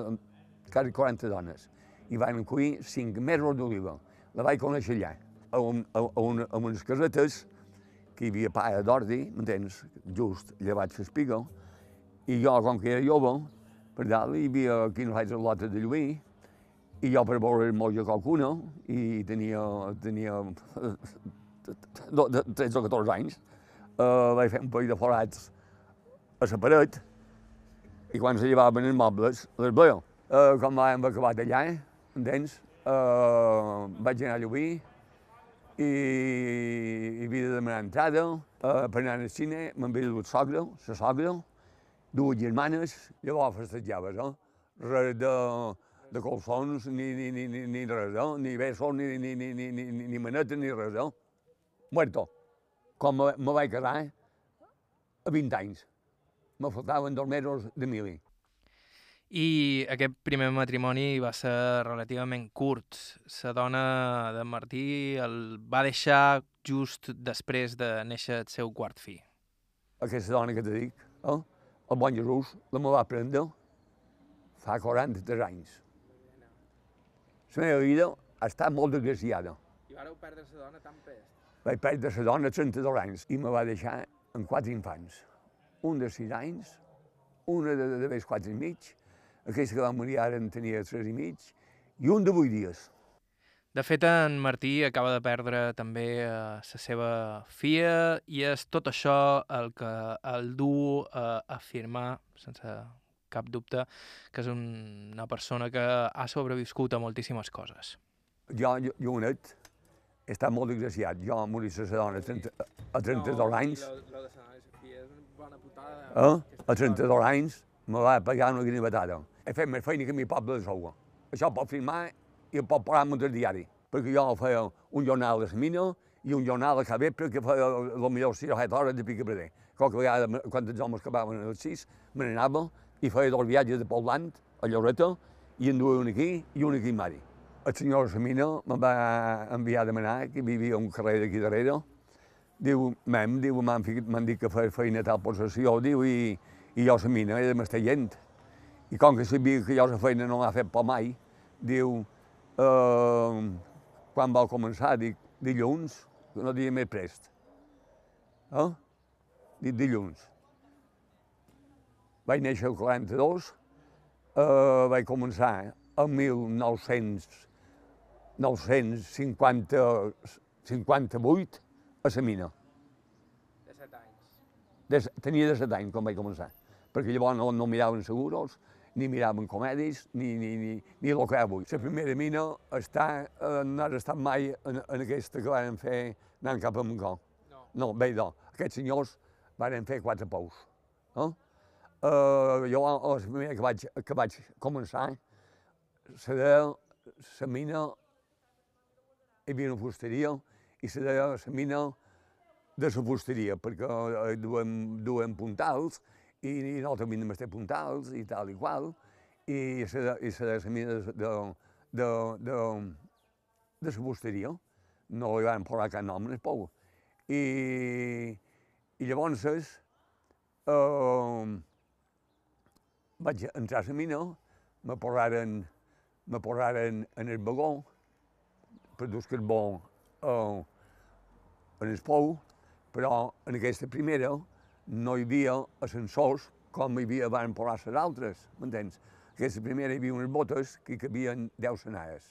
[SPEAKER 4] quasi 40 dones i van cuir cinc mesos d'oliva. La vaig conèixer allà, a, un, a, a, a unes casetes que hi havia pa d'ordi, m'entens, just llevat l'espiga, i jo, com que era jove, per dalt hi havia aquí no faig lota de lluir, i jo per veure moja qualcuna, i tenia, tenia 13 o 14 anys, uh, vaig fer un parell de forats a la paret, i quan se llevaven els mobles, les veia. Uh, quan vam acabar d'allà, entens? Uh, vaig anar a Llubí i, havia de demanar entrada uh, per anar al cine, m'havia dut sogra, la sogra, dues germanes, llavors festejaves, eh? Res de, de colsons, ni, ni, ni, ni, ni res, eh? ni besos, ni, ni, ni, ni, ni, ni, ni manetes, ni res, eh? Muerto. Com me, me vaig casar, a 20 anys. Me faltaven dos mesos de mili.
[SPEAKER 1] I aquest primer matrimoni va ser relativament curt. La dona de Martí el va deixar just després de néixer el seu quart fill.
[SPEAKER 4] Aquesta dona que te dic, eh? el bon Jesús, la me va prendre fa 43 anys. La meva vida ha estat molt desgraciada.
[SPEAKER 1] I vareu perdre la dona tan pes?
[SPEAKER 4] Vaig perdre la dona a 32 anys i me va deixar amb quatre infants. Un de 6 anys, una de, de, de 4 i mig, aquells que van morir ara en tenia tres i mig, i un de vuit dies.
[SPEAKER 1] De fet, en Martí acaba de perdre també eh, la seva filla i és tot això el que el du a afirmar, sense cap dubte, que és un, una persona que ha sobreviscut a moltíssimes coses.
[SPEAKER 4] Jo, jo, jo net, he estat molt desgraciat. Jo morir la dona a 30, a 32 no, anys.
[SPEAKER 1] Lo, lo de la la és una bona puta
[SPEAKER 4] Eh? A 32 anys me va pagar una ganivetada. He fet més feina que mi poble de Soua. Això pot firmar i pot parar amb el diari, perquè jo feia un jornal de semina i un jornal a capvespre que feia el millor 6 o 7 hores de pica per Qualque vegada, quan els homes acabaven a les 6, me n'anava i feia dos viatges de Poblant a Lloreta i en duia un aquí i un aquí a Mari. El senyor Semina me va enviar a demanar que vivia a un carrer d'aquí darrere. Diu, mem, diu, m'han dit que feia feina a tal possessió, diu, i, i jo Semina he de m'estar gent. I com que sabia que jo la feina no l'ha fet per mai, diu, eh, quan va començar, dic, dilluns, no dia més prest. Eh? Dic dilluns. Vaig néixer el 42, eh, vaig començar el 1958 a la mina.
[SPEAKER 1] De 7 anys.
[SPEAKER 4] De, tenia de 7 anys quan vaig començar, perquè llavors no, no miraven seguros, ni miraven comèdis, ni, ni, ni, ni el que avui. La primera mina està, eh, no has estat mai en, en aquesta que van fer anant cap a Montcó.
[SPEAKER 1] No.
[SPEAKER 4] No, bé, no. Aquests senyors van fer quatre pous. Eh? Uh, jo, la primera que vaig, que vaig començar, se deia la mina, hi havia una fusteria, i se deia la mina de la fusteria, perquè eh, duem, duem puntals, i, i nosaltres havíem d'estar puntals, i tal i qual, i la mina de, de, de, de, de la. No li van posar cap nom en el. I, i llavors, eh, vaig entrar a la mina, me posaren, me posaren en el vagó per dur carbó eh, en el pou, però en aquesta primera no hi havia ascensors com hi havia van posar les altres, m'entens? En aquesta primera hi havia unes botes que hi cabien 10 senades.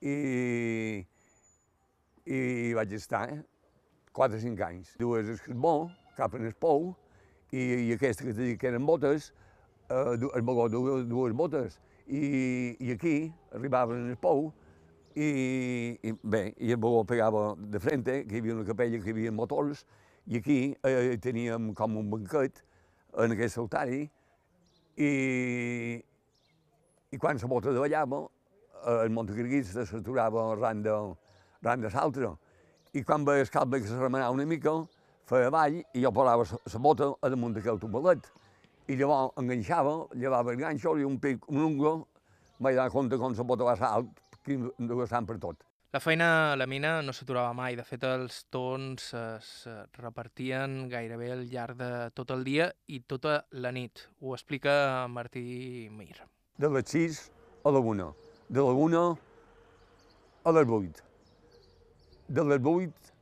[SPEAKER 4] I, i vaig estar 4 o 5 anys. Dues el carbó, cap en el pou, i, i aquesta que t'he que eren botes, eh, el vagó dues, dues botes, i, i aquí arribaven en el pou, i, i bé, i el vagó pegava de frente, que hi havia una capella, que hi havia motors, i aquí eh, teníem com un banquet en aquest altari, i, i quan la bota davallava, eh, el montecriguista s'aturava arran de, arran de l'altre, i quan veia el calve que se remenava una mica, feia avall i jo posava la bota a damunt d'aquell tubelet. I llavors enganxava, llevava el ganxo i un pic, un unglo, vaig dar compte com la bota va ser alt, que sant per tot.
[SPEAKER 1] La feina a la mina no s'aturava mai. De fet, els tons es repartien gairebé al llarg de tot el dia i tota la nit. Ho explica Martí Mir.
[SPEAKER 4] De les 6 a la 1, de la 1 a les 8. De les 8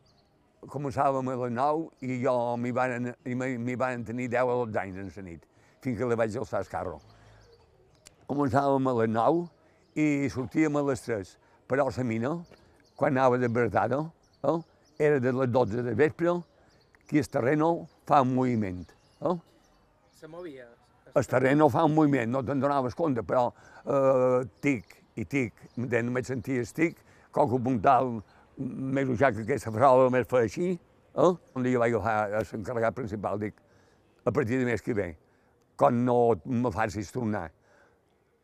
[SPEAKER 4] començàvem a les 9 i jo m'hi van, van tenir 10 o 12 anys en la nit, fins que li vaig alçar el carro. Començàvem a les 9 i sortíem a les 3, però la mina, quan anava de verdada, eh, era de les 12 de vespre, que el terreno fa un moviment. Eh?
[SPEAKER 1] Se movia?
[SPEAKER 4] El terreno fa un moviment, no te'n donaves compte, però eh, tic i tic, només senties tic, qualque puntal més usat que aquesta farola més fa així, eh? un dia vaig agafar l'encarregat principal, dic, a partir de mes que ve, quan no me facis tornar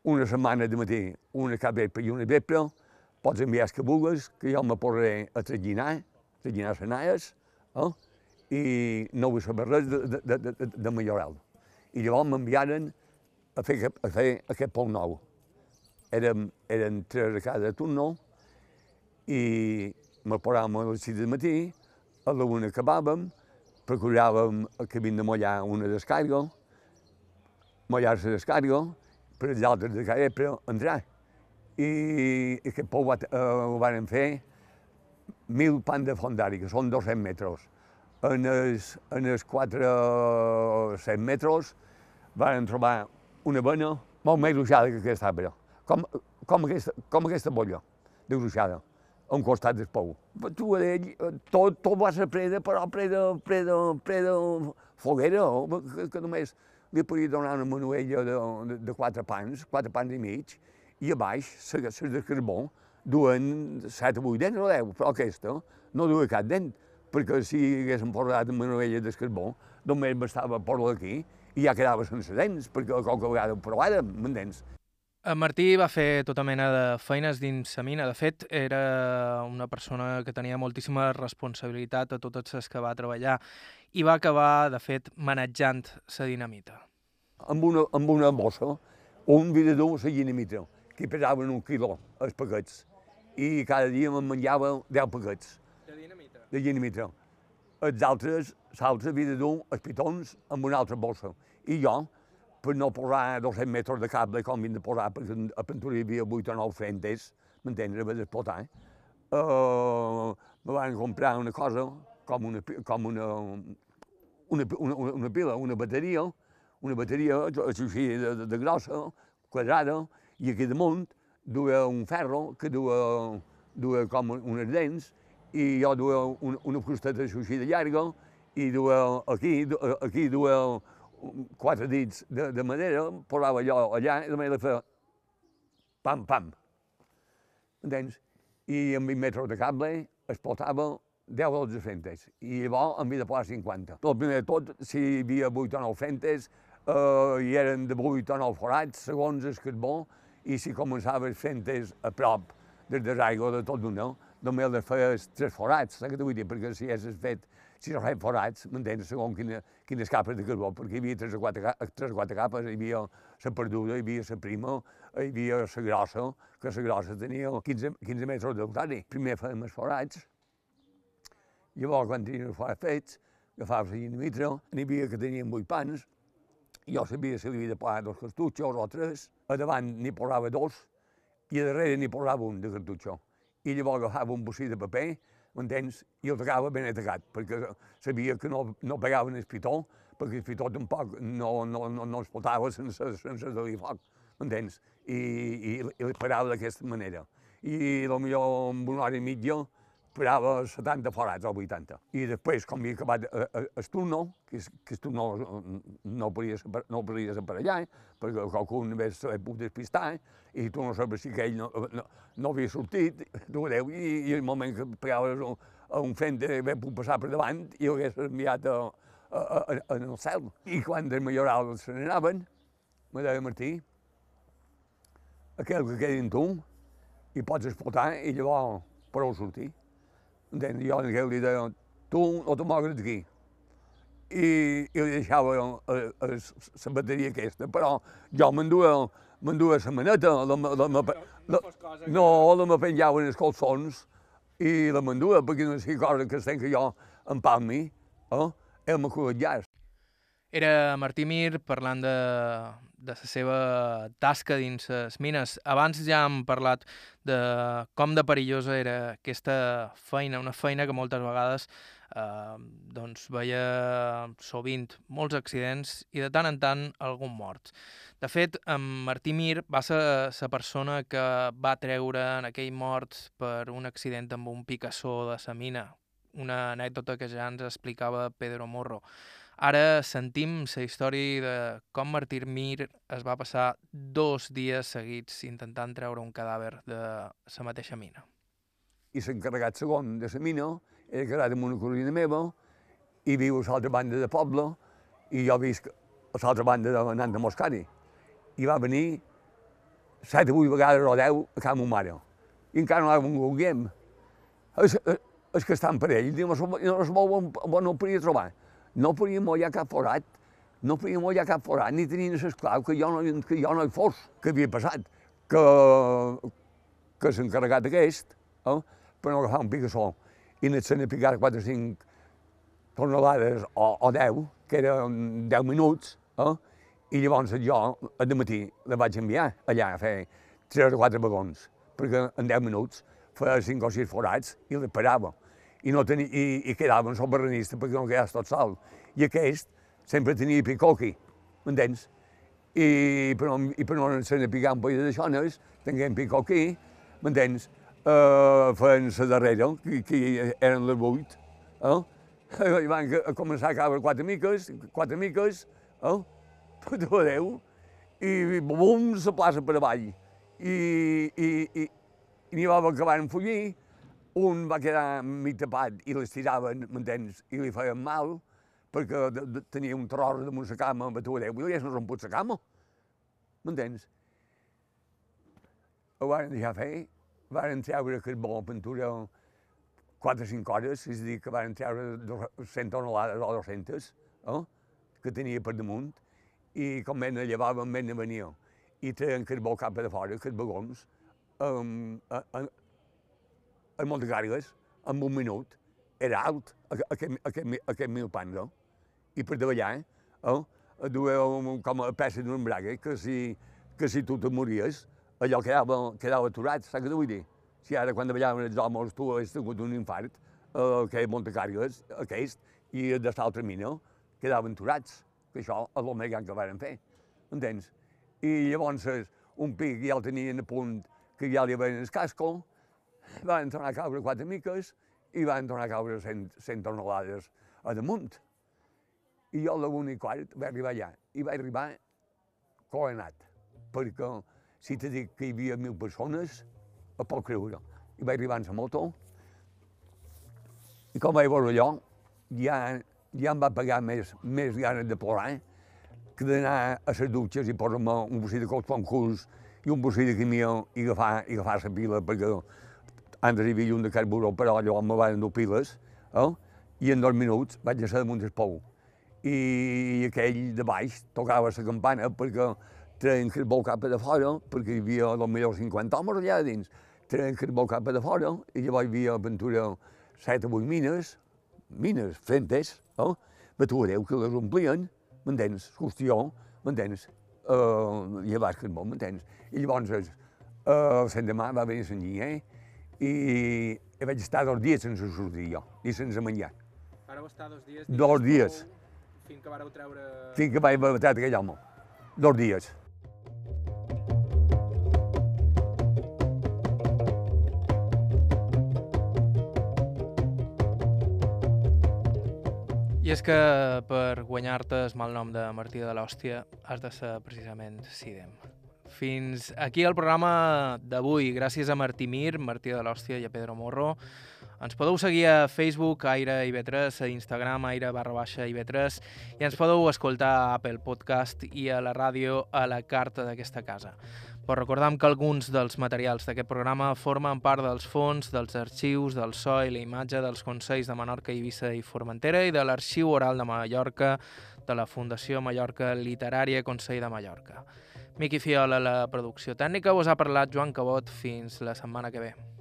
[SPEAKER 4] una setmana de matí, una cap vespre i una vespre, pots enviar els que vulguis, que jo me posaré a traginar, traginar les naies, eh? i no vull saber res de, de, de, de, de millorar I llavors m'enviaren a fer, a fer aquest pou nou. Érem, eren tres a cada turno i me posàvem a les 6 del matí, a la una acabàvem, procuràvem que havien de mullar una descàrrega, mullar-se descàrrega, per altres de cada vespre entrar. I aquest pou va, eh, ho van fer mil pan de fondari, que són 200 metres. En els, en els 400 metres van trobar una vena molt més ruixada que aquesta arbre, com, com, aquesta, com aquesta bolla de ruixada a un costat del pou. Tu, ell, tot, tot va ser preda, però preda, preda, preda foguera, que, que només li podia donar una manuella de, de, de quatre pans, quatre pans i mig, i a baix, les de carbó, duen set o vuit dents o deu, però aquesta no duia cap dent, perquè si haguéssim posat en manovella del carbó, només bastava posar aquí i ja quedava sense dents, perquè qualque vegada ho provàrem, m'entens?
[SPEAKER 1] En Martí va fer tota mena de feines dins la mina. De fet, era una persona que tenia moltíssima responsabilitat a totes les que va treballar i va acabar, de fet, manejant la dinamita.
[SPEAKER 4] Amb una, amb una bossa, un de dur la dinamita, que pesaven un quilo, els paquets, i cada dia me'n menjava 10 paquets
[SPEAKER 1] De dinamita?
[SPEAKER 4] de dinamita. Els altres, l'altre havia de dur els pitons amb una altra bossa. I jo, per no posar 200 metres de cable com havien de posar, perquè a Pintura hi havia 8 o 9 frentes, m'entens, a d'explotar, uh, me van comprar una cosa, com una, com una, una, una, una pila, una bateria, una bateria així de, de, de grossa, quadrada, i aquí damunt duia un ferro que duia, duia com unes dents, i jo duia una, una frusteta així de llarga, i duia aquí, aquí duia quatre dits de, de madera, posava jo allà i de manera fer pam, pam. Entens? I amb 20 metres de cable explotava 10 o 12 fentes. I llavors en havia de posar 50. El primer de tot, si hi havia 8 o 9 fentes, eh, hi eren de 8 o 9 forats, segons el carbó, i si començaves fentes a prop des de l'aigua de tot d'una, només les feies tres forats, saps què t'ho vull dir? Perquè si haguessis fet si no feien forats, m'entens, segons quina, quines capes de carbó, perquè hi havia tres o quatre, tres o quatre capes, hi havia la perduda, hi havia la prima, hi havia la grossa, que la grossa tenia 15, 15 metres d'altari. Primer fèiem els forats, llavors quan tenien els forats fets, agafaves la dinamitra, n'hi havia que tenien vuit pans, jo sabia si li havia de posar dos cartutxos o tres, a davant n'hi posava dos, i a darrere n'hi posava un de cartutxo. I llavors agafava un bocí de paper, m'entens? I el tacava ben atacat, perquè sabia que no, no pegaven el pitó, perquè el pitó tampoc no, no, no, no explotava sense, sense donar foc, m'entens? I, i, i el parava d'aquesta manera. I potser amb una hora i mitja parava 70 forats o 80. I després, com havia acabat eh, eh, el turno, que, que el turno eh, no podia no podia allà, eh, perquè qualcú només se pogut despistar, eh, i tu no sabies si aquell no, no, no havia sortit, [LAUGHS] tu adeu, i, i el moment que pegaves un, a un fent de haver pogut passar per davant, i ho hagués enviat a, a, a, en el cel. I quan els majorals se n'anaven, me deia Martí, aquell que quedi tu, i pots explotar, i llavors prou sortir. Entens? Jo en aquell li deia, tu no te mogues d'aquí. I, i li deixava la bateria aquesta, però jo m'enduia m'enduia la maneta, la, la, la, la, no, la me penjava en els colzons i la m'enduia, perquè no sé cosa que estem que jo em palmi, eh? el col·legiàs.
[SPEAKER 1] Era Martí Mir parlant de, de la seva tasca dins les mines. Abans ja hem parlat de com de perillosa era aquesta feina, una feina que moltes vegades eh, doncs veia sovint molts accidents i de tant en tant algun mort. De fet, en Martí Mir va ser la persona que va treure en aquell mort per un accident amb un picassó de sa mina, una anècdota que ja ens explicava Pedro Morro. Ara sentim la història de com Martí Mir es va passar dos dies seguits intentant treure un cadàver de la mateixa mina.
[SPEAKER 4] i l'encarregat segon de la mina era casat amb una cosina meva i viu a l'altra banda del poble i jo visc a l'altra banda de anant a Moscari. I va venir set o vuit vegades o deu a casa meva mare. I encara no l'ha vingut guiem. És, és que estan per ell, no se no es vol, no ho trobar. No podia mollar cap forat, no podia mollar cap forat, ni tenien l'esclau que, jo no, que jo no hi fos. Què havia passat? Que, que s'encarregat aquest, eh, per no agafar un picassó, i net se n'ha picat 4 o 5 tonelades o, o 10, que eren 10 minuts, eh, i llavors jo, al matí, la vaig enviar allà a fer 3 o 4 vagons, perquè en 10 minuts feia 5 o 6 forats i la parava. I, no tenia, i, i quedava en perquè no quedaves tot sol. I aquest sempre tenia picoqui, m'entens? I per no, i per no se n'ha picat un país de xones, tinguem picoqui, m'entens? Uh, feien la darrera, que, que eren les vuit, eh? [LAUGHS] I van començar a caure quatre miques, quatre miques, eh? Tot adeu, i bum, la plaça per avall. I, i, i, i n'hi va acabar en follir, un va quedar mig tapat i les tiraven, m'entens, i li feien mal, perquè de, de, tenia un tros damunt la cama, va tu Déu, ja no romput la cama, m'entens? Ho van deixar fer, van treure carbó a pintura 4 o 5 hores, és a dir, que van treure 100 tonelades o 200, eh? que tenia per damunt, i com ben llevaven, ben venia, i treien carbó cap de fora, carbagons, um, a, a, a Montecargues, en un minut, era alt, aquest, aquest, aquest mil pans, no? I per davallar, eh? duia com a peça d'un embrague, que si, que si tu te mories, allò quedava, quedava aturat, saps què vull dir? Si ara quan davallaven els homes tu has tingut un infart, eh, que és Montecargues, aquest, i de l'altra mina, quedaven aturats, que això és el més gran que varen fer, entens? I llavors un pic ja el tenien a punt, que ja li havien el casco, van tornar a caure quatre miques i van tornar a caure cent, cent tonelades a damunt. I jo a la i quart vaig arribar allà i vaig arribar coenat, perquè si te dic que hi havia mil persones, a pot creure. I vaig arribar en la moto i com vaig veure allò, ja, ja em va pagar més, més ganes de plorar que d'anar a les dutxes i posar-me un bocí de cols curs i un bocí de quimió i agafar, i agafar la pila perquè hi havia un de carburó, però allò me van dur piles, eh? i en dos minuts vaig ser damunt del pou. I aquell de baix tocava la campana perquè treien carbó cap de fora, perquè hi havia potser 50 homes allà dins, treien carbó cap de fora, i llavors hi havia aventura 7 o 8 mines, mines fentes, eh? Déu que les omplien, m'entens? Qüestió, m'entens? Uh, llevar carbó, m'entens? I llavors, uh, l'endemà va venir la eh? I, vaig estar dos dies sense sortir jo, i sense menjar.
[SPEAKER 1] Vareu estar dos dies?
[SPEAKER 4] Dos dies.
[SPEAKER 1] Fins que vareu treure...
[SPEAKER 4] Fins que vaig matar aquell home. Dos dies.
[SPEAKER 1] I és que per guanyar-te el mal nom de Martí de l'Hòstia has de ser precisament Sidem. Fins aquí el programa d'avui. Gràcies a Martí Mir, Martí de l'Hòstia i a Pedro Morro. Ens podeu seguir a Facebook, Aire IB3, a Instagram, Aire barra baixa IB3, i ens podeu escoltar a Apple Podcast i a la ràdio a la carta d'aquesta casa. Però recordem que alguns dels materials d'aquest programa formen part dels fons, dels arxius, del so i la imatge dels Consells de Menorca, Eivissa i Formentera i de l'Arxiu Oral de Mallorca de la Fundació Mallorca Literària Consell de Mallorca. Miqui Fiola, la producció tècnica, us ha parlat Joan Cabot. Fins la setmana que ve.